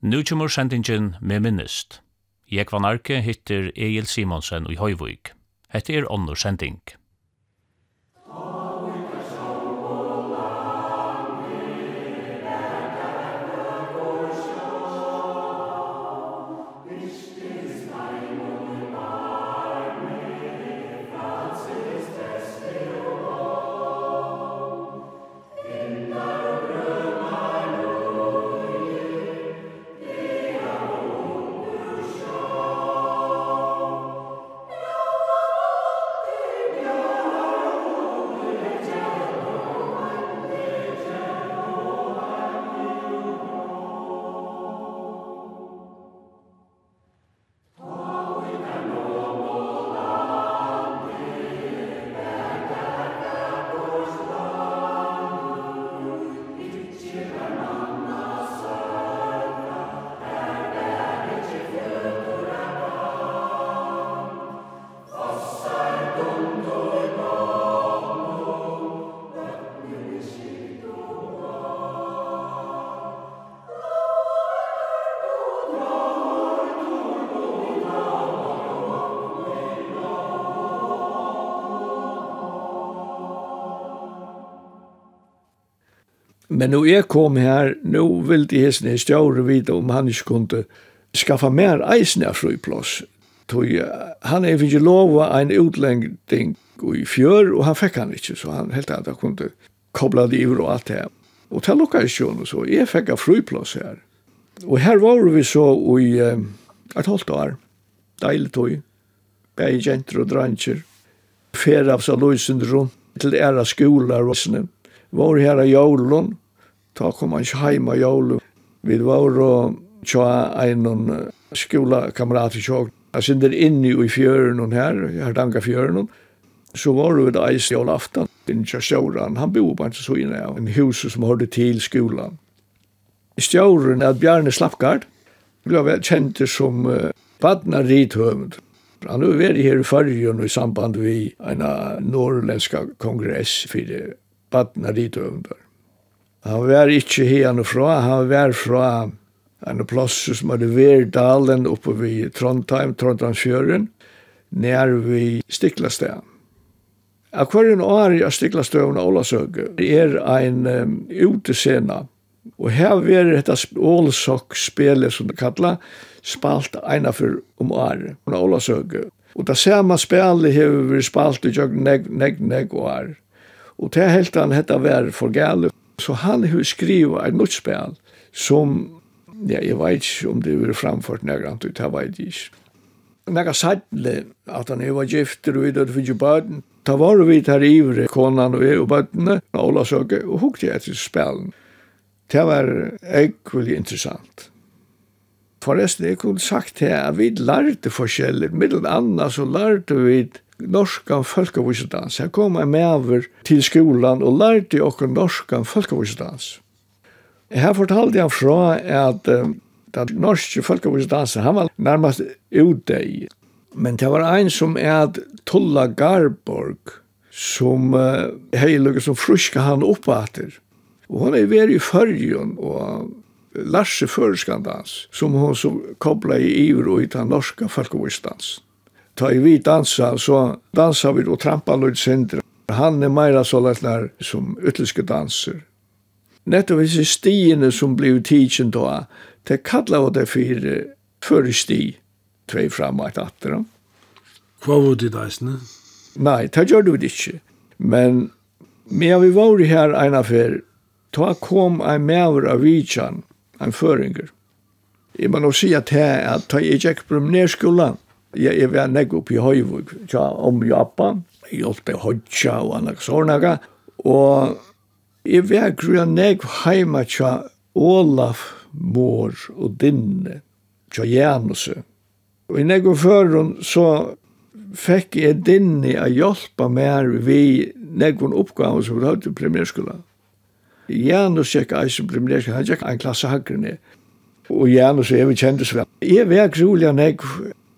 Nu kommer sendingen med minnest. Jeg var narke hittir Egil Simonsen i Høyvøyk. Hette er ånder sending. Men nu jeg kom her, nu vil de hesne i stjåre vite om han ikke kunne skaffa mer eisen av friplås. Han er ikke lova en utlengding i fjør, og han fikk han ikke, så han helt annet kunne kobla det ivr og alt det. Og til lukka i sjån og så, jeg fikk av friplås her. Og her var vi så i eh, et halvt år, deilig tog, bei jenter og dranger, fer av seg løsende rundt til æra skolar og sånne. Var her av Ta kom han ikke heim av jævlig. Vi var og tja en skolakamerat i tjåk. Jeg sitter inne i fjøren her, her danka fjøren. Så var vi da eis jævlig aftan. Den tjåren, han bor på en så inne av en hus som hørte til skolan. Stjåren er Bjarne Slappgard. Ble vel kjent som uh, badna rithøvend. Han har vært her i Førjen i samband med en norrländska kongress for badna rithøvender. Han var ikke henne fra, han var fra en plass som hadde Verdalen oppe ved Trondheim, Trondheimsfjøren, nær ved Stiklastad. Akvarien år i Stiklastad og Ålasøge er en um, utescena, og her var dette Ålsokk-spelet, som det kallet, spalt ena for om år, under Ålasøge. Og det samme spelet har vi spalt i jøgn, negg, negg, og år. Og til helt han hette var for gale, Så han har skrivet et nytt spel som, ja, jeg vet ikke om det er framført nærmere, det vet jeg ikke. Nega sadle, at han var gifter og videre for barn, ta var vi tar ivre, konan og jeg og bøttene, og Ola søke, og hukte jeg til spelen. Det var egentlig interessant. Forresten, jeg kunne sagt til at vi lærte forskjellig, middelen annet så lærte vi norskan folkevisedans. Her kom med over til skolan og lærte okken norskan folkevisedans. Her fortalde jeg fra at um, den norske folkevisedansen, han var nærmest utdeg. Men det var en som er at Tulla Garborg, som uh, heilige som fruska han oppater. Og hon er veri i fyrjun og Larse Føreskandans, som hon så kobla i ivr og i den norska folkevisedansen ta i vi dansa, så dansar vi og trampa Lloyd sindra. Han er meira så lettlar som ytliske danser. Nettovis i stiene som blev tidsen då, det kallar det for fyrir sti, tvei fram og et atter. Hva var det deisne? Nei, det gjør du ikke. Men Men vi var her en affær, ta kom en mever av vidtjan, en føringer. Jeg må nå si at jeg, at jeg gikk på Jeg, jeg var nek oppe i Høyvuk, tja, om Japa, jeg hjelpte Hodja og annak sårnaga, og jeg var grunna nek heima tja Olaf, Mår og Dinne, tja Januse. Og i nek og førun så fekk jeg Dinne a hjelpa mer vi nek og oppgave som vi hadde i primærskola. Janus gikk eisen primærskola, han gikk en klasse hagrene, og Janus og jeg kjentes vel. Jeg var grunna nek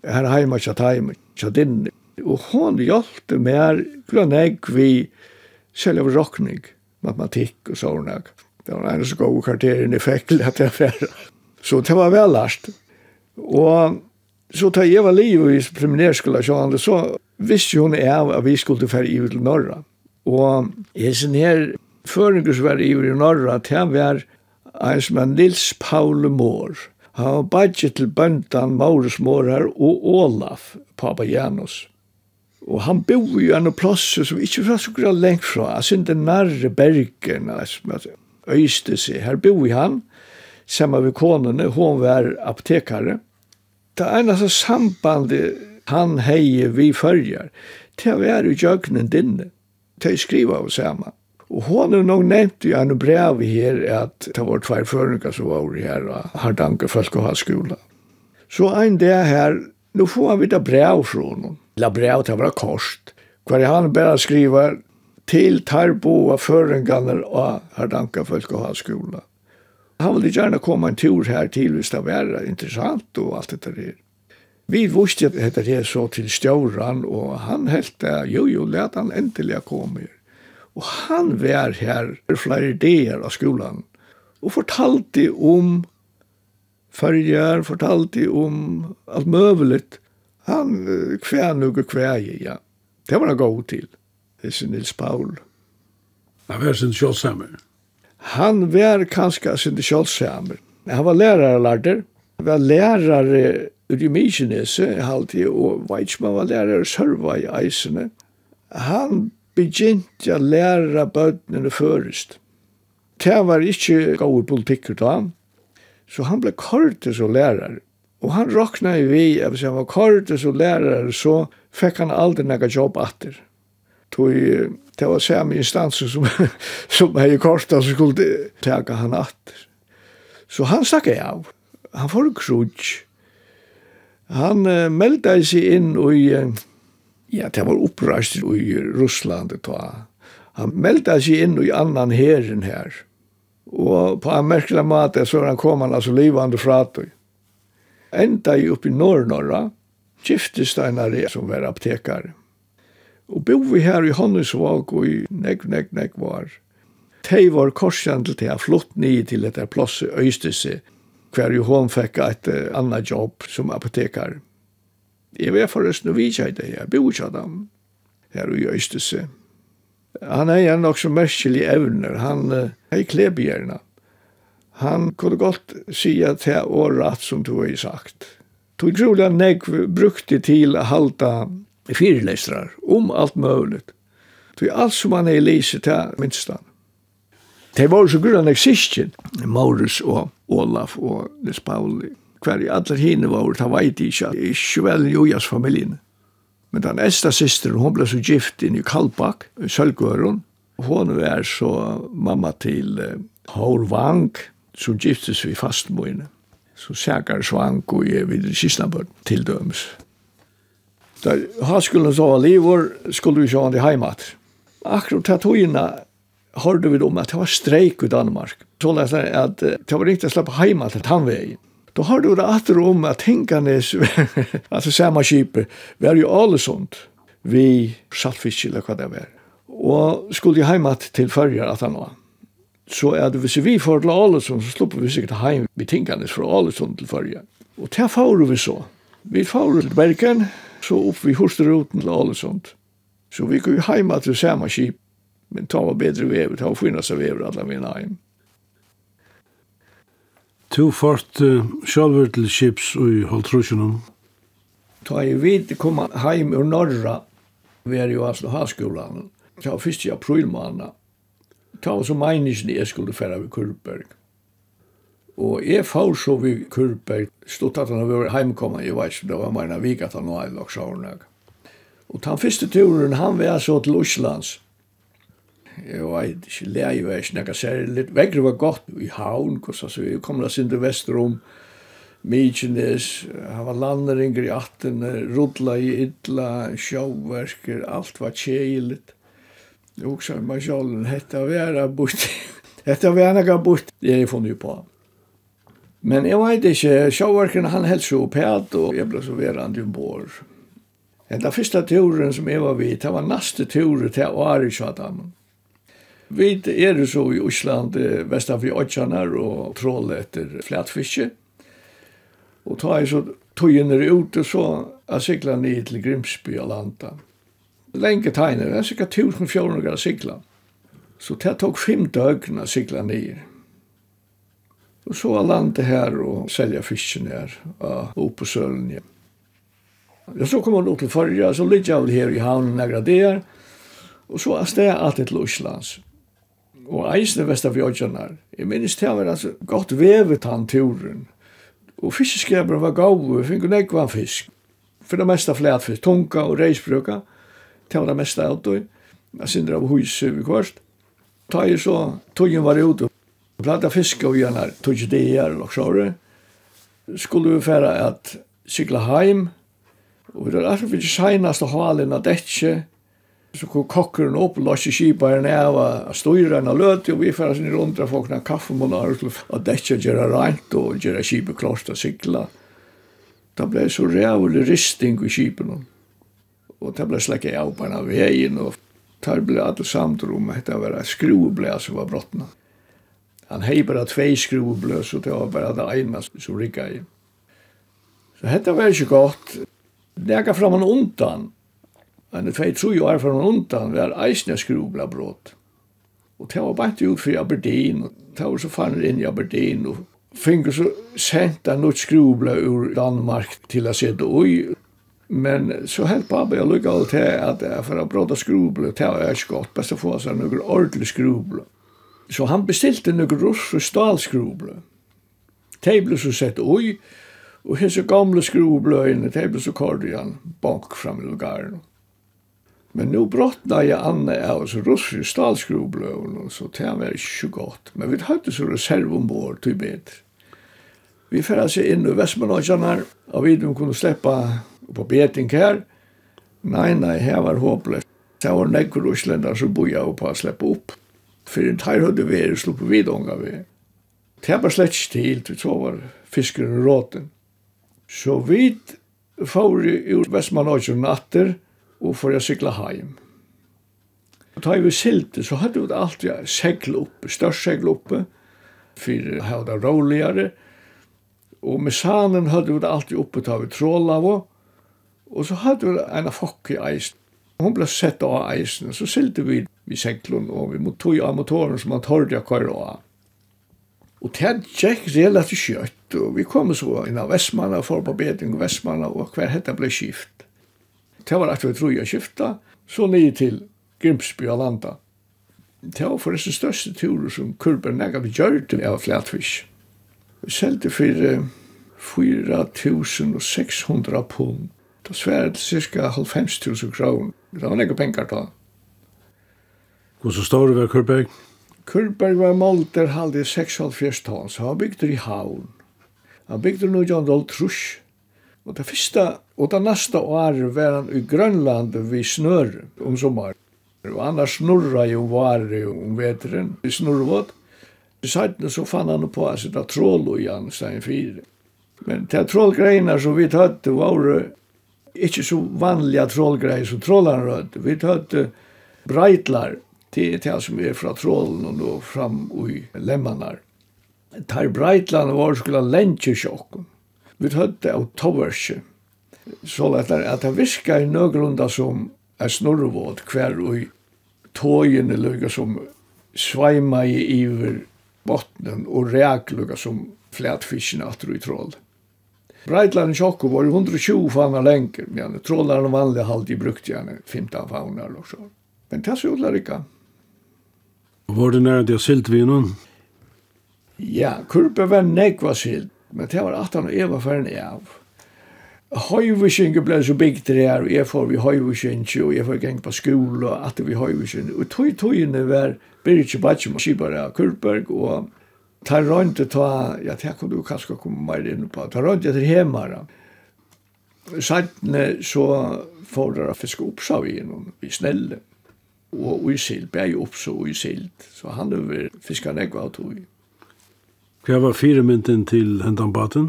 her heima tja taim, tja dinni. Og hon hjelpte mer grann egg vi selv av rokning, matematikk og sånne. Det var en så god kvarteren i fekkel at jeg fer. Så det var vel last. Og så tar jeg var liv i preliminærskola sjående, så visste hun av at vi skulle færre i til Norra. Og jeg sin her føringer som var i Norra, det var en som er Nils Paul Mår. Han var badje til bøndan Maurus Mårar og Olaf, pappa Janus. Og han bo i en plass som ikke var så grad lengt fra, altså ikke nærre Bergen, øyste seg. Her bo i han, sammen med konene, hun var apotekare. Det eneste sambandet han heier vi følger, til å være i jøgnen dinne. til å skrive av sammen. Og hon har nog nevnt i en brev her at det var tvær føringar som var her og har danket folk å ha skola. Så ein det her, nu får han vita brev fra honom. La brev til var kost. Hver han bare skriver til tarboa føringarna og har danket folk å ha skola. Han ville gjerne komme en tur her til hvis det var interessant og alt det der. Vi visste at det er så til stjåran og han helt det, jo jo, let han endelig komme her. Og han var her flere ideer av skolan og fortalte om farger, fortalte om alt møvelet. Han kvär nog kvær, ja. Det var han god til, disse Nils Paul. Han var sin kjølsamer. Han var kanskje sin kjølsamer. Han var lærerlarder. Han var lærere ur i Mykinese, og Weizmann var lærere sørva i eisene. Han begynt å lære bøtene først. Det var ikke gode politikker da, så han ble kortet som lærer. Og han råkna i vi, at hvis han var kortet som lærer, så fikk han aldri nægge jobb atter. Tog, det var samme instanser som, som hei kortet som skulle tega han atter. Så han snakka av. Han får en. Han uh, meldte seg inn og i uh, Ja, det var opprøst i Russland ta. Han meldte seg inn i annan herren her. Og på en merkelig måte så han kom han altså livande fra det. Enda i oppe i Norr-Norra, giftesteinare som var aptekare. Og bo vi her i Honnesvåg og i nek, nek, nek var. Tei var korsen til tei flott ni til etter plosset Øystese, hver jo hon fikk et uh, anna jobb som apotekare. Jeg var forresten og vidtja i det, jeg bor ikke av dem, her i Øystese. Han er en nok så merkelig evner, han er i klebjerna. Han kunne godt si at det er året som du har sagt. Tog trolig han nekv brukte til å halda fyrelestrar om alt mulig. møvlet. Tog alt som han er lise til minst han. Det var så grunn av Maurus og Olaf og Nes Pauli hver i alle hene var, ta veit ikke, ikke vel i ujas. Men den eldste systeren, hon ble så gift inn i Kalbakk, i Sølgøren. Hon var så mamma til uh, Hår Vang, som giftes vi fastmøyene. Så sækar Svang og jeg videre Kisnabøren til dømes. Da han skulle så livor, skulle vi sjå han i heimat. Akkurat tatt togina hørte vi om at det var streik i Danmark. Så lærte jeg at det var ikke å slippe heimat til tannvegen. Då har du rätter om att Hinkanes, alltså samma kipet, var ju sånt, vi saltfisk eller vad det var. Og skulle jeg heimat til fyrjar at han var. Så er det hvis vi får til Alesund, så slipper vi sikkert heim vi tingene fra Alesund til fyrjar. Og til får vi så. Vi får til Bergen, så opp vi hosteruten til Alesund. Så vi går heimat til samme skip, men ta var bedre vever, ta var finnast av vever alle mine heim. Tu fort uh, sjálfur til skips og Holtrusjunum. Ta i vid kom heim ur norra, vi er jo Aslo Haskolan, ta fyrst i aprilmana, ta så meinisni jeg skulle færa ved Kurberg. Og jeg får så ved Kurberg, stod at han var heimkomma, jeg vet ikke, det var meina vik at han var heimkomma, og ta fyrste turen, han var så til Oslands, Jeg vet ikke, leie var ikke nekka særlig. Vegre var godt i havn, kossa, så vi kom da sinde vesterom, Mykines, han var landeringer i attene, rudla i idla, sjåverker, alt var tjeiligt. Jeg husker meg sjålen, hetta vera bort, hetta vera nekka bort, det er jeg funnet på. Men jeg vet ikke, sjåverkerne han helst så pæt, og jeg ble så verand i bor. Enda fyrsta turen som jeg var vidt, det var neste turen til Ari Sjadamon. Vi er så i Osland, Vestafri Otsjanar og trål etter flatfiske. Og ta i så tøyen er ute, så jeg sikla ned til Grimsby og landa. Lenge tegner, det er sikkert 1400 grader sikla. Så det tok fem døgn å sikla ned. Og så er landet her og selja fisken her og oppe på Sølen. Ja, så kom han opp til Førja, så ligger jeg vel her i havnen og der, Og så er det alltid til Oslands og eisne Vestavjøkjanar. Jeg minnes til han var altså godt vevet han turen. Og fiskeskabren var gav, vi fikk nekva fisk. For det mesta flætfisk, tunga og reisbruka, til det meste av det. Jeg synder av hus vi kvart. Ta i så, togjen var ute, plata fisk og gjerne tog det her og såre. Skulle vi færa at sykla heim, og det er altså fyrir seinast og halin at etje, så kom kokkeren opp og låste kipa her ned og styrte henne løte og vi færre sin rundt og folkene kaffemåler og dekket gjøre rent og gjøre kipa klart og sikla. Det ble så rævlig risting i kipen, og det ble slekket av på en veien, og det ble alle samtrum, det var et skrueblad som var brottna. Han hei bare tvei skrueblad, så det var bare det ene som rikket i. Så dette var ikke godt. Det gikk fram og undan, Men det feit tru år fra undan var eisne skrubla brot. Og det var bare ut for Aberdeen, og det var så fannet inn i Aberdeen, og finner så sent han ut skrubla ur Danmark til å se det ui. Men så helt pappa jeg lukka alt til at for å bråta skrubla, det var ikke godt, best å få seg noen ordentlig skrubla. Så han bestilte noen russ og stalskrubla. Det ble så sett ui, og hese gamle skrubla, det ble så kordian, bank fram i lugaren. Men nu brottna jeg Anna av oss russisk statsgrovblån och så det var ikke så godt. Men vi hadde så reserv ombord till bättre. Vi färra seg inn i Västmanlagen här och vi kunne sleppa på beting her. Nei, nei, her var håpløst. Det var nekker Russländar som boja och på å sleppa opp. For en tajr hadde vi er slå på vidånga vi. Det var slett stil till så var fiskeren råten. Så vi får ur Västmanlagen natter och og for å sykla heim. Og da vi silte, så hadde vi alltid segl oppe, størst segl oppe, for å ha det roligere. Og med sanen hadde vi alltid oppe da vi tråla av, og så hadde vi en fokk i eisen. Hun ble sett av eisen, og så silte vi vi seglen, og vi tog av motoren som man tørde å køre av. Og det gikk relativt kjøtt, og vi kom så inn av Vestmanna, for på bedring Vestmanna, og hver hette ble skift. Det var at vi tror jeg skifta, så nye til Grimsby og Landa. Det var for disse største turer som kurber nega vi gjør til av flatfisk. Vi selte for 4600 pund. Det svære til ca. 5.000 kroner. Det var nega penger da. Hvor så står det ved Kurberg? Kurberg var målt der halde 6,5 tons. Han bygde i havn. Han bygde nu John Dahl Og det første og det neste året var han i Grønland ved snør om sommeren. Og annars snurra jo varer om veteren i snurrvått. I sajtene så fann han på å sitta trål og Jan Stein 4. Men til trålgreiene som vi tøtt var ikke så vanliga trålgreier som trålarna rødde. Vi tøtt breitlar til det som er fra trålen og nå fram i lemmanar. Tar breitlarna var skulle lentje sjokken vi høyde av toverse. Så lett er at det virka i nøgrunda som er snorrevåd hver og tågene lukka som sveima i iver bottnen og reak lukka som flætfisken atru i trål. Breitland tjokko var 120 fauna lenger, men trollaren vanlig halde i brukt gjerne 15 faunar og så. Men det så utlar ikka. Var det nære det silt vi noen? Ja, kurpe var nekva silt Men det var at han og Eva færen av. Høyviskinge ble så bygd det her, og jeg får vi høyviskinge, og jeg får gang på skole, og at vi høyviskinge. Og tog togene var Birgit Batsum, Batsim, Sibara Kurberg, og ta rundt og ta, ja, det kunne du kanskje komme mer inn på, ta rundt etter hjemme. Sattene så får dere fiske opp, sa vi innom, vi snelle. Og i sild, bæg opp så i sild. Så han over fiskene jeg var tog. Hva var firemynden til hendan baten?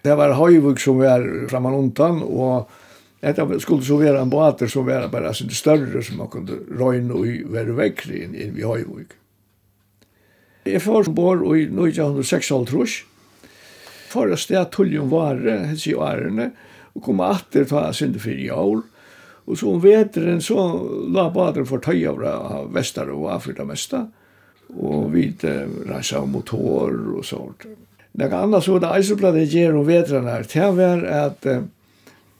Det var Høyvuk som var framan undan, og det skulle så være en bater som var bare sin større som man kunne røyne og være vekkri inn, inn i Høyvuk. Jeg får bor i 1956, for å sted tulljum vare, hets i årene, og kom atter ta sinde fyrir år, og så om veteren så la bater for tøy av Vestar og Afrika mesta, og vi rensa motor og sånt. Nek annars så det isoblade ger och vetrarna her, Det var att eh,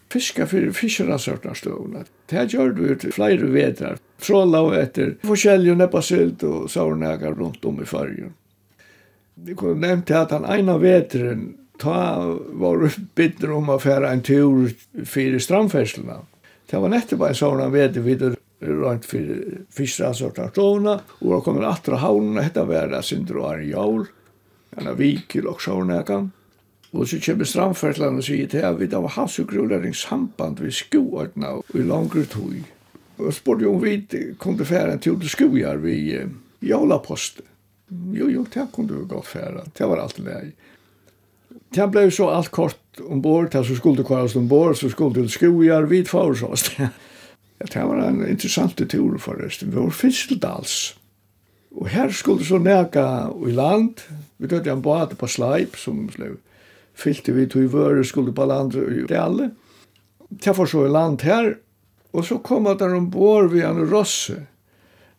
fiska för fiskarna sörtna stövna. Det gjør du ut flere vetrar. Trolla og etter forskjellige och og sylt och runt om i fargen. Det kunne nevnt att han ena vetren ta var bitter om att fære en tur för strandfärslarna. Det var nettopp en sånn veter vid rent för fiskar så där tona och då kommer att havnen heter värda syndro är jol en vikel och så när kan och så kommer Stramfertland og sier til at vi da var av havsugrulering samband vid skoarna och i långre tog och sporde om vi kunde färra en tur til skojar vid jolaposten jo jo det kunne vi godt färra det var allt läge Det blev så allt kort ombord, det så skulle det kvaras ombord, så skulle det skojar, vi två så. Ja, det var en interessant tur förresten. Vi var først til Dals. Og her skulle så neka i land. Vi tøtte en bad på Sleip, som slev. Fylte vi to i vøre, skulle på land i Dalle. Det var så i land her. Og så kom at han ombord ved en rosse.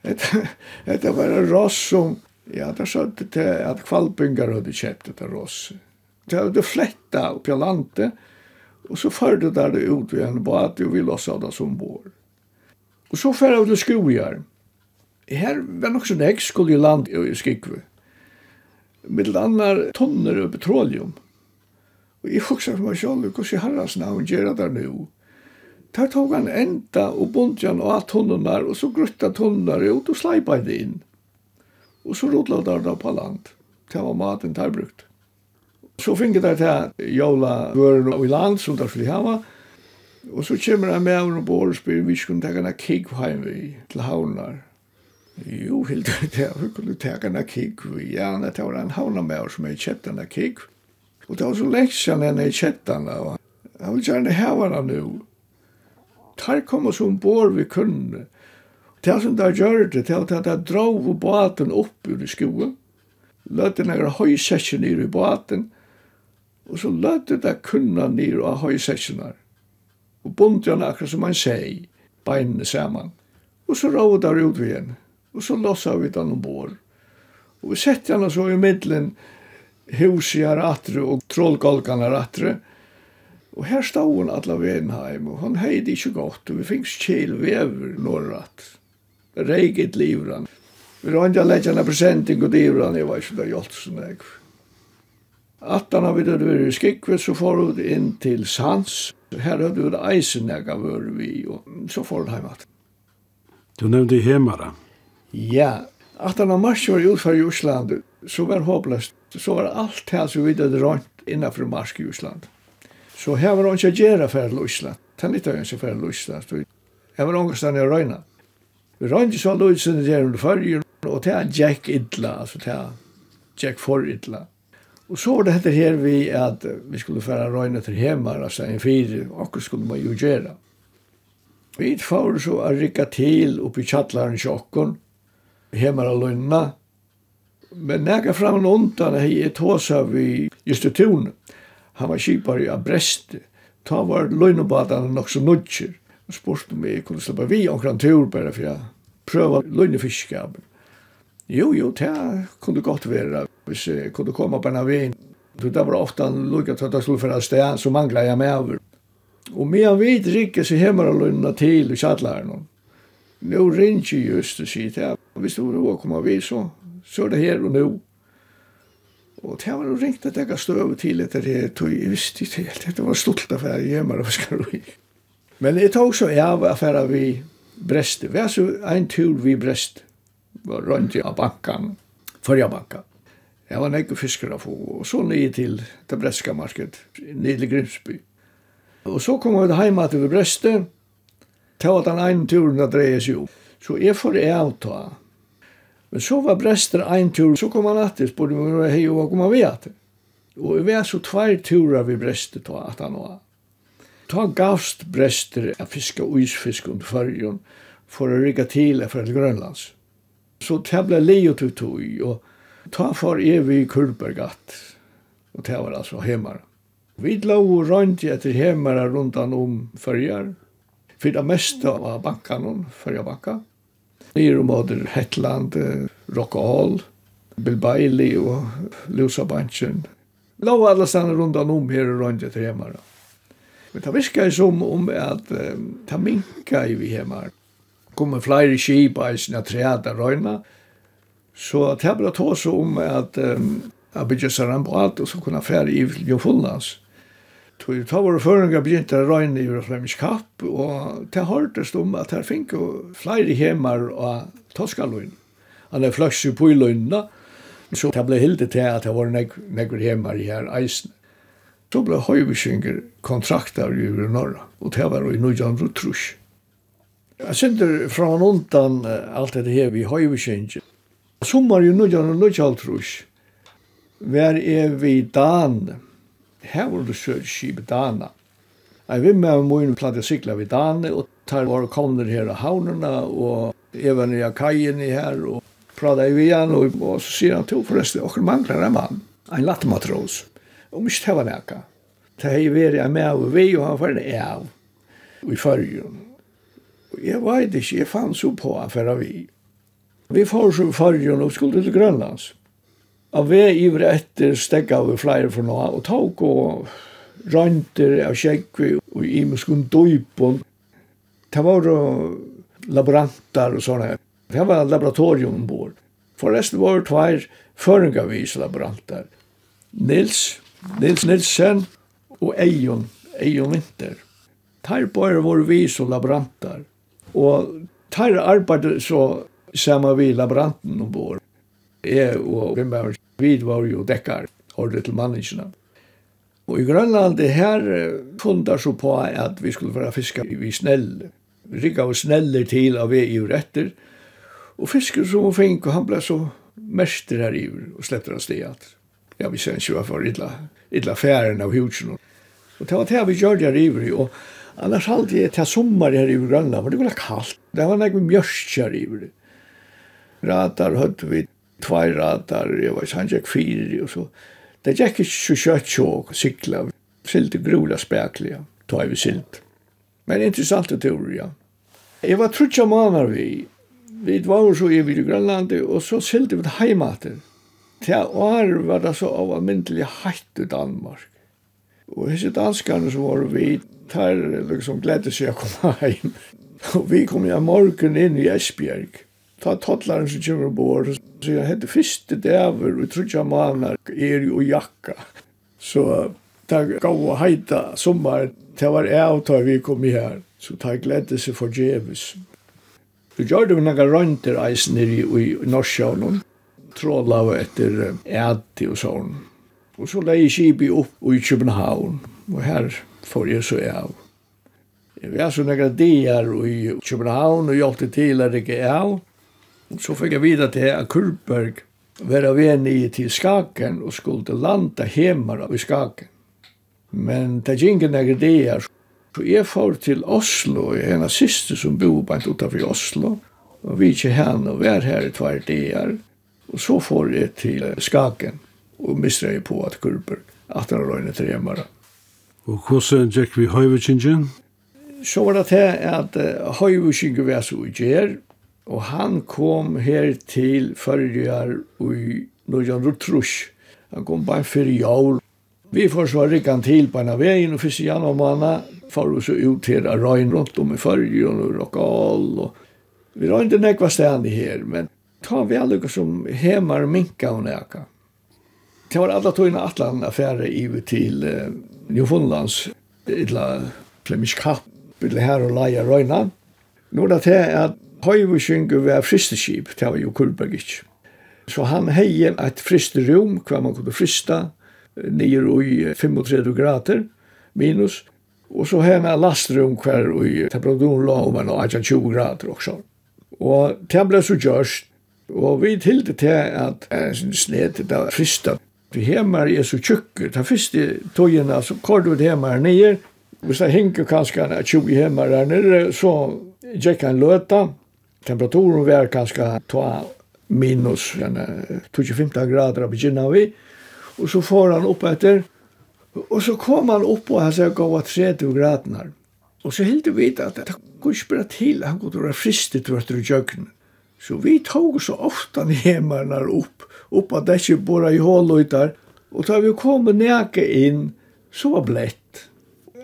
Det var en ross som, ja, det sa til at kvalpingar hadde kjøpt dette rosse. Det hadde fletta opp i landet, og så førte det ut ved en bad, og vi låsa det som ombord. Og så fer jeg til skojar. Her var nok sånn jeg skulle i land i Skikve. Middel annar tonner av petroleum. Og jeg husker for meg selv, hvordan jeg herras navn gjør det der nå. Der tog han enda og bondjan han av tonnernar, og så grutta tonnernar ut og sleipa det inn. Og så rodla der da på land. Det var maten der brukt. Så finner der til jævla vøren og i land som der skulle hava, og Og så kommer han med og bor og spyr, vi skulle ta en kikk heim vi til havnar. Jo, helt det, er, vi kunne ta en kik vi. Ja, det var en havnar med som med kjett en kik. Og det var så leksjan henne i kjettan. Han vil gjerne hava henne nu. Tar kom oss ombord vi kunne. Det som det gjør det, det var at det drog båten opp ur skoen. Løtte noen høysekken i båten. Og så løtte det kunna nere av høysekken og bundi han akkurat som han seg, beinene saman. Og så råd der ut vi igjen, og så lossa vi den ombord. Og vi sette han så i middelen huset her atre og trollgolkan her atre, og her stod han alla veien heim, og han heid ikkje godt, og vi fikk kjel vever norrat. Reiget livran. Vi rønte han leggjana presenting og divran, jeg var ikke da hjelpt sånn jeg. Attan har vi det vært i skikvet, så får vi inn til Sans, Her hadde vi eisen jeg gav øre vi, og så får det hjemme. Du nevnte hjemmere. Ja, at han var mars var utfør i Osland, så var det håpløst. Så var alt her som vi hadde rønt innenfor mars i Osland. Så her var det ikke gjerne for til Osland. Det er litt av en som for til Osland. Her var ångestene i Røyna. Vi rønte så løsene der under førjen, og det er Jack Idla, altså det er Jack for Idla. Og så var det heter här vi att vi skulle færa røyne till hemma, alltså en fyr, och skulle man jo gjøre. Vi får så att rycka till upp i tjattlaren tjockon, hemma och lønna, Men när fram og undan i ett vi av i tun, han var kipare i Brest, ta var lönnebadarna också nudger. og spårste mig, jag kunne slippa vi omkran tur bara för jag pröva lönnefiskab. Jo, jo, det kunde gott vara hvis jeg kunne komme på en av veien. Det var ofte en til at jeg skulle finne sted, så manglet jeg meg over. Og med en hvit rikke så hemmer og lønne til i kjattlærene. Nå ringer jeg just og sier til jeg, hvis du vil komme vi så, så er det her og nå. Og det var jo ringt at jeg støv til etter det, tog jeg visste ikke helt. Det var stolt av affære hjemme og skal vi. Men jeg tog så av affæra vi Breste. Vi er så en tur vi Breste. Vi var rundt i banken. forrige banken. Jeg var nekk fiskere få, og så nye til det breska marked, nye til Grimsby. Og så kom vi heima til Breste, til at den ene turen hadde dreie seg opp. Så jeg får jeg avta. Men så var Brester en tur, så kom han alltid, spurte meg hva hei og hva kom han vi at. Og vi var så tvær turer vi Brester til at han var. Ta gavst Brester av fiske og isfisk under fargen, for å rygga til for et Grønlands. Så det ble leo til tog, og ta for evig kurbergatt. Og det var altså hemmar. Vi lå rundt etter hemmar rundt om fyrjar. For det meste av bankan, fyrjabanka. Nyr og måter Hetland, Rockahall, Bill Bailey og Lusa Banchen. Lå alle stedene rundan om her og rundt etter hemmar. Men det virker som om at um, ta minka i vi hemmar. Kommer flere skip eisen sina træda røyna. Så det er bara tås om att um, att bygga en båt så kunna fære i Jofullnans. Tog ta våre det begynte å røyne i Flemish Kapp och det hørtes om att fink finns flere hemmar av Toskalöjn. Han er fløks i Pujlöjnna så det ble hilde til at det var nekker hemmar i her eisen. Så ble Høyvishinger kontraktar i Ure Norra, og det var i Nujandru Trush. Jeg synder fra undan alt det her vi Høyvishinger, Sommar i nødjan og nødjaltrus var jeg vid Dan. Her var det sørskip Dana. Jeg vil med min platt jeg sykla vid Dan, og tar var kommer her av havnerna, og jeg var nere av kajen her, og prata i vian, og, og så sier han til forresten, og manglar en mann, en lattmatros, og mist heva nekka. Det hei veri jeg med av vi, og han var av, i fyrjun. Og jeg vet ikke, jeg fann så på han fyrir vi. Vi får så fargen og skulle til Grønlands. Av vi iver etter stegga vi flere for noe, og tog og rønter av kjekkvi og i muskun døypon. Det var laborantar og sånne. Det var laboratorium ombord. Forresten var det tvær føringavis laborantar. Nils, Nils Nilsen og Eion, Eion Winter. Tær bare var vi som laborantar. Og tær arbeidde så samme vi laboranten ombord. Jeg og Grimberg, vi var jo dekkar, ordet til manningene. Og i Grønland, det her fundar så på at vi skulle være fiskar i snell. Rikka var sneller til av vi i retter. Og fisker som hun fink, og han ble så mester her i og släppte han steg alt. Ja, vi ser ikke var illa, illa færen av hudsen. Og det var det vi gjør her i og annars halde jeg til sommer her i Grønland, for det var kallt. Det var nek her i ratar høtt vi tvær ratar, jeg var ikke, han gikk fire og så. Det gikk ikke så kjøtt sjåk, sikla, silt grula spekla, ta vi silt. Men interessant å tur, ja. Jeg var trutja manar vi, vi var så i vid Grønlandi, og så silt vi heimater. Til år var det så av almindelig hatt i Danmark. Og hese danskarna som var vi, tar liksom gledde seg å komme heim. Og vi kom i morgen inn i Esbjerg ta toddlaren som kommer på bor, så jeg hette første dæver, og trodde jeg maner, er jo jakka. Så ta gav og heita sommar, det var jeg og ta vi kom i her, så ta gledde seg for djevis. Så gjør det med noen rønter eisen i, i Norsjøvnen, tråla og etter æti og sånn. Og så leie kibi opp i København, og her får jeg så av. Jeg var så noen dagar i København og hjelpte til at jeg er av så fikk jeg vite til at Kulberg var av en i til Skaken og skulle landa hemmer i Skaken. Men det gikk en det der. Så jeg får til Oslo, jeg er en siste som bor bare utenfor Oslo, og vi ikke henne og var her i tvær der. Og så får jeg til Skaken og mister jeg på at Kulberg at han røyne til hemmere. Og hvordan gikk vi høyvekingen? Så var det til at høyvekingen var så i Og han kom her til førjar i Nujan Rutrush. Han kom bare fyrir jól. Vi får så rikkan til på en av veien, og fyrst i januar får vi så ut her av røyn rundt om i førjar og rokkall. Og... Vi røy ikke nekva stendig her, men ta vi alle som hemar minka og neka. Det var alla tøyna atlan affære ivi til uh, Newfoundlands, illa Flemish Kapp, illa her og leia røyna. Nå er det til at Høyvisjungu var fristeskip, det var jo Kulberg ikke. Så han hei et fristerom, hva man kunne frista, nyer i 35 grader, minus. Og så hei man lastrom hver i temperaturen la om en 20 grader også. Og det ble så gjørst, og vi tilde til at en sned det var frista. Vi hemmer er så tjukker, ta første togene, så kort vi hemmer nyer, Hvis det hinker kanskje 20 hemmer der nere, så gikk han løta, temperaturen var kanskje ta minus 25 grader av begynna vi. Og så får han opp etter. Og så kom han opp og han sier gav 30 grader. Og så helt vi at det kunne ikke bare til, han kunne være fristet til etter jøkken. Så vi tog så ofte hjemmerne opp, opp at det ikke bare i håløyter. Og da vi kom næke inn, så var blett.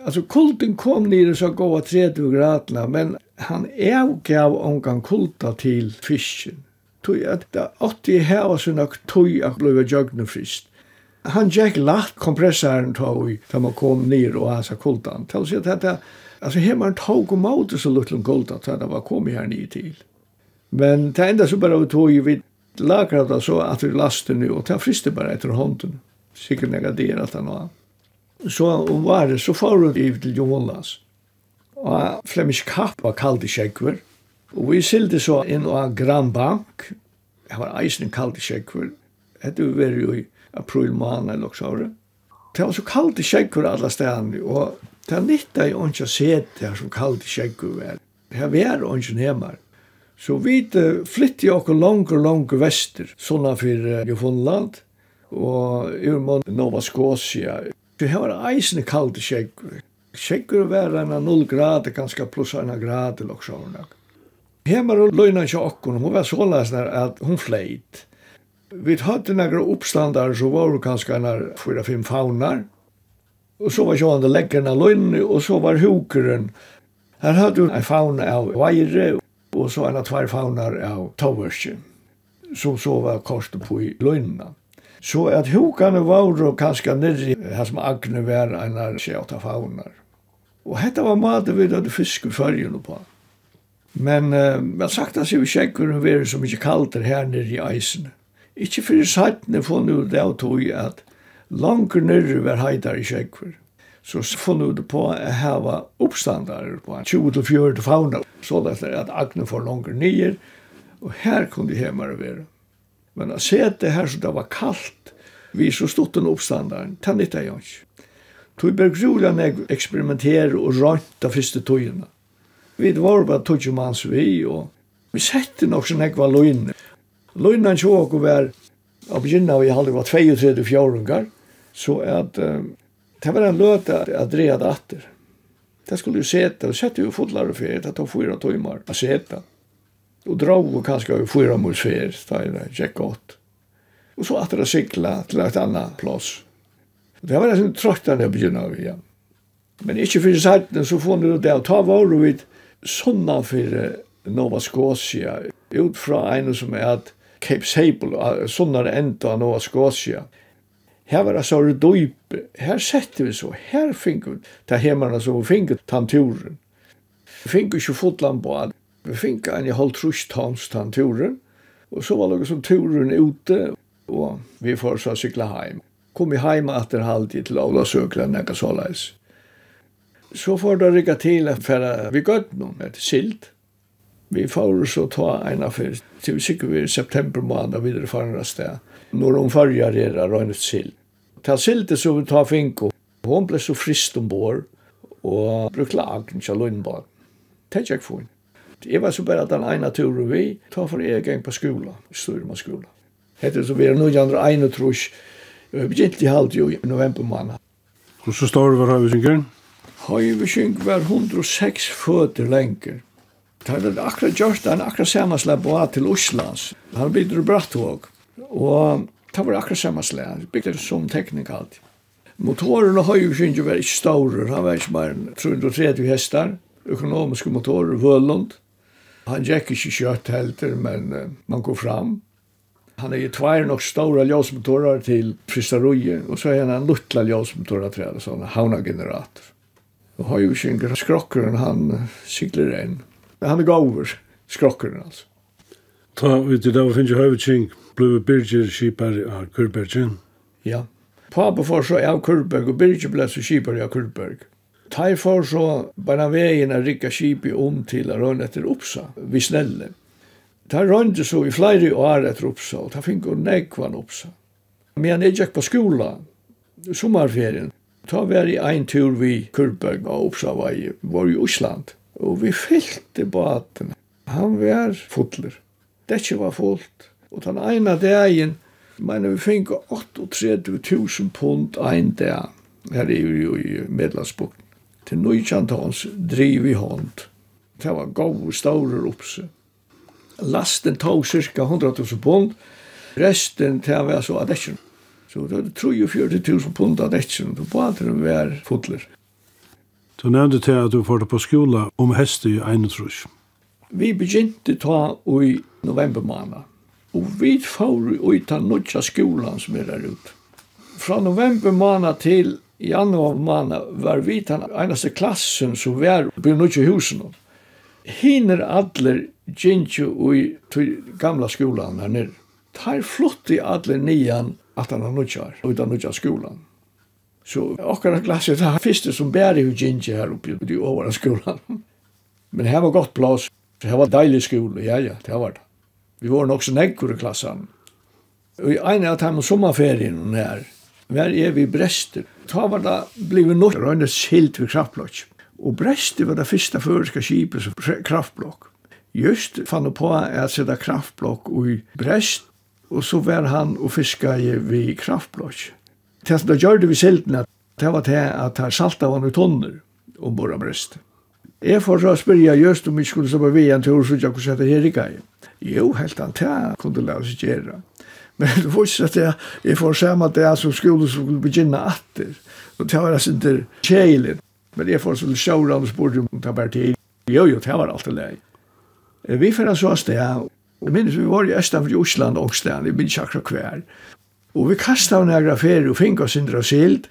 Alltså kulten kom ner så gå 30 grader, men han är gav omgång kulta till fisken. Tog att det åtte i här så nog tog att bli jögna frist. Han gick lagt kompressaren tog i när man kom ner och alltså kultan. Till sig att det alltså hemma tog och mot så lite kulta så det var kommit här ner till. Men det enda så bara tog ju vid lagrat så att vi lasten nu och ta friste bara efter hånden. Sikkert negaderat han och Så om året så får hun i til Jonas. Og Flemish Kapp var kaldt i kjekver. Og vi sildi så inn av Grand Bank. Jeg var eisen kaldt i kjekver. Hette vi var jo i april måned eller også året. Det var så kaldt i kjekver alle stedene. Og det er nytta i ikke å se det her som kaldt i kjekver var. Det var ikke nemmer. Så vi flyttet jo okkur langer, langer vester, sånn fyrir Jofunland, og ur Nova Scotia, Det var eisne kalde skjeggur. Skjeggur var en av 0 grader, kanskje pluss 1 grad eller også. Hemar og løgna ikke okkon, hun var så såleis at hun fleit. Vi hadde några oppstandar, så var det ganska en av fyra fem faunar. Og så var sjående leggerna løgna, og så var hukeren. Her hadde hun en fauna av veire, og så en av tvær faunar av toversen, Så så var kostet på i løgna. Så at hukane var og kanskje nirri, her som Agne var en av sjåta faunar. Og hetta var mat hadde fisk i fyrjun på. Men uh, man sagt at vi sjekker hun veri som ikke kalder her nere i eisen. Ikke fyrir sattene funn ut det av tog at langer nere var heitar i sjekker. Så funn ut på at hava oppstandarer på 20-40 faunar. Så det er at Agne får langer nere, og her kunne de hemmar være. Men å se det her som det var kallt, vi så stod den oppstandaren, det nytta av ikke. Tog ber grulig når jeg eksperimenterer og rønt de første togene. Vi var bare tog manns vi, og vi sette nok som jeg var løgnet. Løgnen så og var, av begynne av i var 32 fjårungar, så at um, det var en løte at dreja det atter. Det skulle jo sete, og sette jo fotlar og fyrir, det tog fyra timmar å sete. Og drog og kanskje av fyra mot fyr, da er det tjekk godt. Og så atter jeg sikla til et annet plass. Det var nesten trøttende å begynne av igjen. Men ikke for sætten så får ni det å ta vår og vidt sånne for Nova Scotia ut fra en som er at Cape Sable, sånna enda av Nova Scotia. Her var det så døyp, her sette vi så, her fingur, ta hemmerne som vi fingur tanturen. Fingur ikke fotland på alt. Vi fikk en halv trus tans tann turen, og så var det som turen ute, og vi får så sykla heim. Kom vi heim etter halvtid til Ola Søkla, nekka såleis. Så får det rikka til for vi gøtt noen etter silt. Vi får så ta en av affär til sikkert vi i september måned videre farnere sted. Når hun farger er røynet silt. Ta silt så vi tar finko. Hon ble så frist ombord og brukte lagen til Lundbad. Det er ikke funnet. Jeg var så bare den ene turen vi, ta for jeg gang på skola, Sturma skola. Hette så vi er noe andre ene trus, vi begynte i halvt jo i november måned. Hvordan står var Høyvesynken? Høyvesynken var 106 føtter lenger. Det hadde akkurat gjort, han akkurat samme slag på til Oslands. Han bygde bratt og det var akkurat sammenslepp, han bygde som teknik alltid. Motoren og Høyvesynken var ikke større, han var ikke bare 330 hestar, økonomiske motorer, Vølund, Han gick ikke kjøtt helter, men uh, man går fram. Han är ju tvär nog stora ljusmotorer till Fristaroje och så är han en luttla ljusmotorer träd en hauna generator Och har ju en skrokkeren, han sykler inn. Han er gaver, skrokkeren alltså. Ta ut i dag finns ju hövdkink, blev Birger Kipar av Kurbergen. Ja. Pappa får så av Kurberg och Birger ble så Kipar av Kurberg. Tar for så bara vägen att rycka skip om til till rön etter Uppsa vi snelle. Ta rönde så i flere år etter efter og ta fink og och nekvan Men jeg gikk på skola sommarferien. Ta var i ein tur vi Kurberg og Uppsa var i, var i Osland. Og vi fyllte baten. Han var fotler. Det var fullt. Og den ene dagen, men vi fikk 38 000 pund ein dag her i, jo i medlemsbukten til nøytjantans driv i hånd. Det var gav og staurer oppse. Lasten tog cirka 100 000 pund, resten til var så adetsjon. Så det var 43 000 pund adetsjon, på badren var fotler. Du nevnte til at du får på skola om heste i Einetrus. Vi begynte ta i november måned, og vi får ut av nødja skolan som er der ute. Fra november måned til i januar måned var vi den eneste klassen som var på nutje husen. Hiner adler gintju i gamla skolan her nere. Tar flott i adler nian at han har nutjar, utan nutjar skolan. Så okkara klasse, det er som bæri jo gintju her uppe i ovara skolan. Men her var godt plass, her var deilig skole, ja, ja, det var det. Vi var nok så nekkur i klassen. Og i en av dem sommerferien her, var er vi brester, ta var det blivit nått rönnes skilt vid kraftblock. Och Bresti var det första føreska skipet som kraftblock. Just fann på att sätta kraftblock i Brest och så var han och fiska vid kraftblock. Det som det vi vid silten det var det att han salta var i tonner ombord av Brest. Jeg får så spyrja just om vi skulle som var vi en tur så jeg kunne sette her i gai. Jo, helt an, det kunne lave seg gjøre. Men det var ikke at jeg, jeg får at det er som skolen som skulle begynne atter. Og det var altså ikke kjeilig. Men jeg får så litt sjåra og spurte om det var tid. Jo, jo, det var alltid lei. Vi får så av sted. Jeg minnes vi var i Østan for Osland og sted. Jeg minnes akkurat hver. Og vi kastet av nægra ferie og fikk oss indra sild.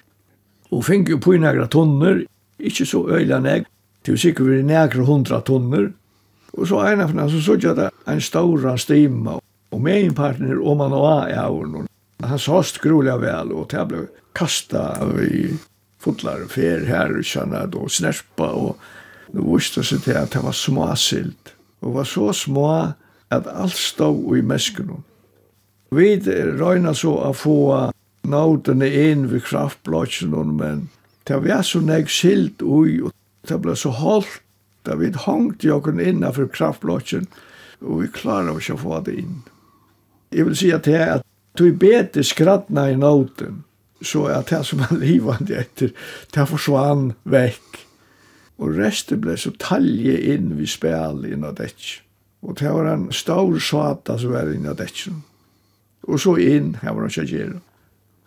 Og fikk jo på nægra tonner. Ikke så øyla næg. Det var sikkert vi nægra hundra tonner. Og så en av henne så så jeg det en stor stima Og med en partner, om han og av er Han sast groliga vel, og det ble kasta i fotlar og fer her, og og snerpa, og det viste seg til at det var småsilt. Og var så små at alt stod i mesken. Vi røyna så å få nautene inn ved kraftblåtsen, men det var så nek silt ui, og det ble så holdt, da vi hongt jokken innenfor kraftblåtsen, og vi klarer oss å få det inn. Jeg vil si at det er at du bete skrattna i noten, så er det som er livande etter, det forsvann vekk. Og resten ble så talje inn vi spil inn av dette. Og det var en stor svata som var inn av dette. Og så inn, her var han ikke gjerne.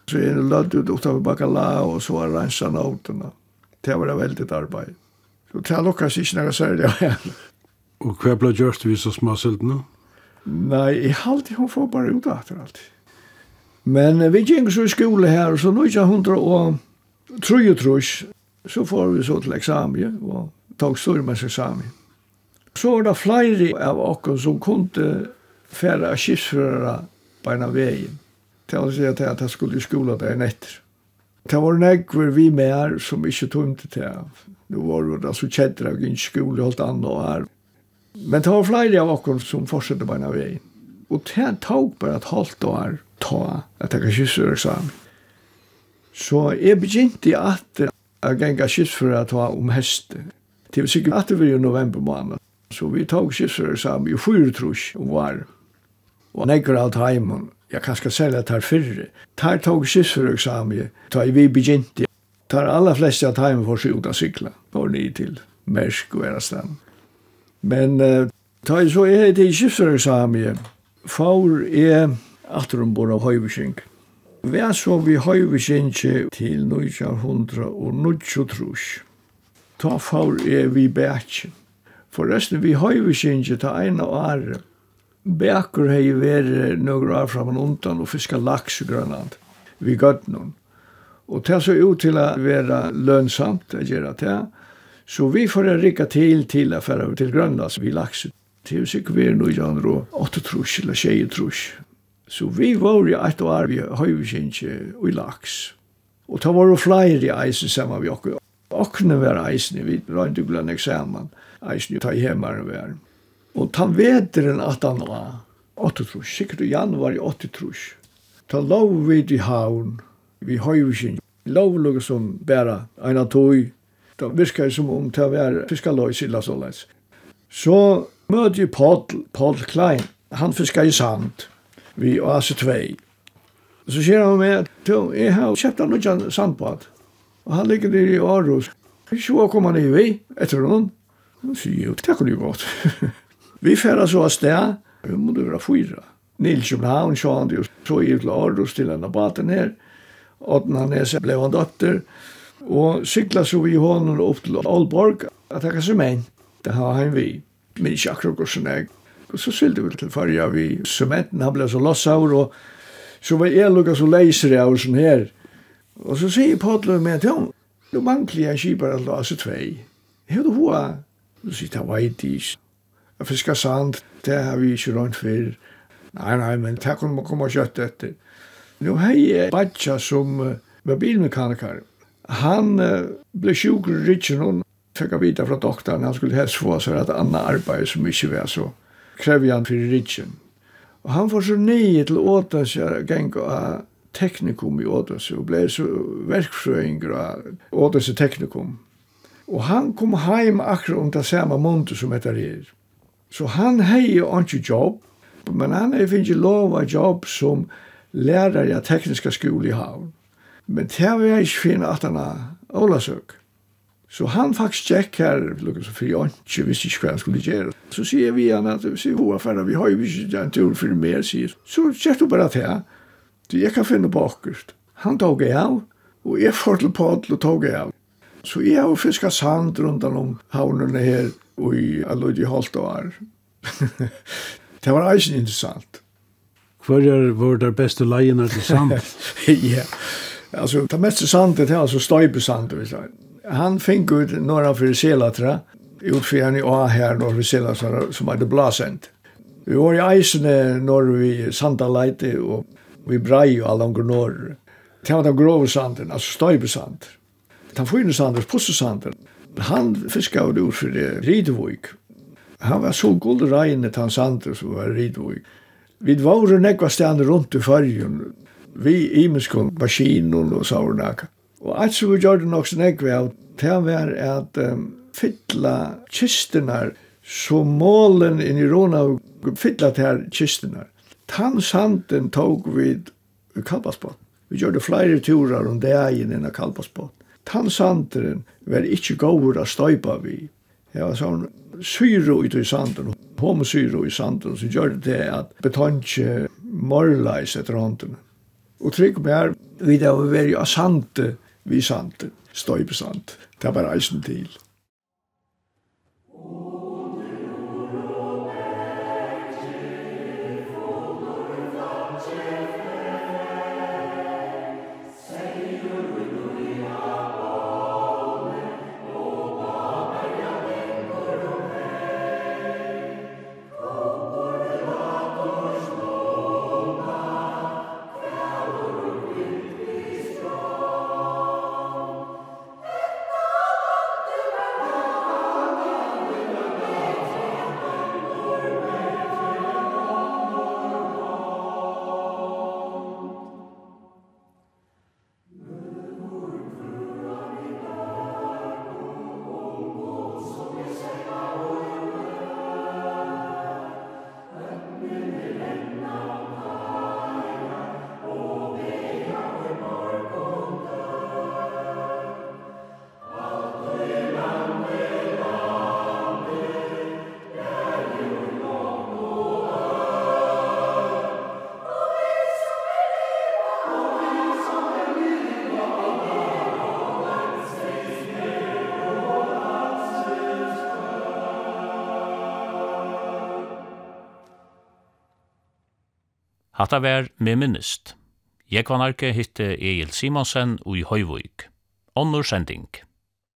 Så inn og lødde ut av bakala, og så var rensa notene. Det var det veldig arbeid. Så det lukkast ikke noe særlig av. Og hva ble gjørst vi så smaselt nå? No? Nei, jeg halte hun får bare ut etter alt. Men vi gikk så i skole her, så nå ikke hundra og tru og trus, så får vi så til eksamen, og tog stormens eksamen. Så var det flere av oss som kunne fære skipsførere på en av veien. Til å si at jeg skulle i skole der netter. Det var nekver vi med her som ikke tog til. Det var det så kjedder av gynns skole og alt annet her. Men det var flere av oss som fortsatte på en av veien. Og det tok bare et halvt år ta at jeg kan kysse eksamen. Så jeg begynte at jeg gikk kysse for å ta om hesten. Det var sikkert at det var i november måned. Så vi tok kysse eksamen i fyra trus om var. Og nekker alt heimen. Jeg kan skal selge tar fyrre. Tar tog kysse eksamen. Tar vi begynte. Tar alla flesta av heimen for seg ut av sykla. Går ni til Mersk og Erastan. Men uh, ta i så er det i skipsreksamie, for er bor av høyvising. Vi er så vi høyvising til 1900 og 1900. Ta for er vi bæk. Forresten, vi høyvising ta en av ære. Bæker hei vært noen år fram og undan og fiska laks i Grønland. Vi gøtt noen. Og det så ut til å være lønnsamt å gjøre det. Så vi får en rikka til til affæra over til Grønlands vi laks. Til sikkert vi er noe i og åtte trus eller tjeje trus. Så vi var jo et år vi høyvikinkje og i laks. Og ta var jo flere i eisen sammen vi okkur. Okne var eisen, vi røynt og glenn eksamen. Eisen jo ta i vi er. Og ta vederen at han var åtte trus, sikkert i januar i åtte trus. Ta lov vi i havn, vi høyvikinkje. Lov lukka som bæra en av tog Det virker som om det var fiskaløys illa såleis. Så møter jeg Paul, Paul Klein. Han fiskar i sand vi AC 2. Så sier han med at jeg har kjøpt han nødjan sandbad. Og han ligger der i Aarhus. Så kom han i vi etter noen. Han sier jo, det kan jo godt. vi færa så av sted. Vi må det være fyra. Nils Kjøbenhavn, så han jo så i til Aarhus til henne baden her. Åtten han er seg ble han døtter. Og sykla så vi hånden opp til Aalborg at jeg kan se meg, Det har han vi. Min ikke akkurat og sånn jeg. Og så sylte vi til farja vi sementen, han ble så lossavur og så var jeg lukka så leiser jeg og sånn her. Og så sier Padlo med til hon, du mangler jeg en alt av seg tvei. Hei du hva? Du sier, det var ikke. Jeg fiskar sand, det har vi ikke rundt før. Nei, nei, men det kan man komme og kjøtt etter. Nå hei jeg badja som var bilmekaniker. Han uh, blev sjuk i ryggen og fikk av vita från doktoren Han skulle helst få så att annet arbeid som ikke var så. Krävde han för ryggen. Och han får så nio till åtans seg gäng av teknikum i åtans og blev så verkfröingar och åtans teknikum. Og han kom heim akkurat om det samme måned som etter her. Så han hei jo ikke jobb, men han hei finnje lov av jobb som lærer i tekniska skole i havn. Men det var jeg ikke finne at han har Olasøk. Så han faktisk tjekk her, lukket for jeg ikke visste ikke hva han skulle gjøre. Så sier vi han at, sier hva færre, vi har jo ikke en tur for mer, sier. Så tjekk du bare til han. Så jeg kan finne på akkurat. Han tog jeg av, og jeg får til podel og tog jeg av. Så jeg har fisket sand rundt om havnene her, og i har lød holdt og er. det var eisen interessant. Hva er vår der beste leiene til sand? ja, Alltså, det mest sandet är alltså støybesandet, vi Han fick ut några för selatra, utfjärn i A här, några för selatra som hade blasent. Vi var i isen när vi Sandaleite och vi Brei ju alla omgår norr. Det var den grova sanden, alltså støybesand. Den fyrne sanden, pussesanden. Han fiskade ut för det ridvik. Han var så gullregnet, han sanden som var ridvik. Vi var nekva stande runt i fyrjun, vi imeskon maskinen og saurnaka. Og alt som vi gjør det nok som jeg av, det var at um, fytla kistenar, så målen inn i Rona og fytla til kistenar. Tann sanden tog vi kalpaspott. Vi gjør det flere turer om det egen enn kalpaspott. Tann sanden var ikke gåur a støypa vi. Det var sånn syro ut i sanden, homosyro i sanden, som gjør det at betankje morleis etter hånden. Og trygg mer, vi da var veri av sante, vi sante, støypesant, det var eisen til. Oh. Hatta vær med minnist. Jeg hitte Egil Simonsen og i Høyvøyk. Onnur sending.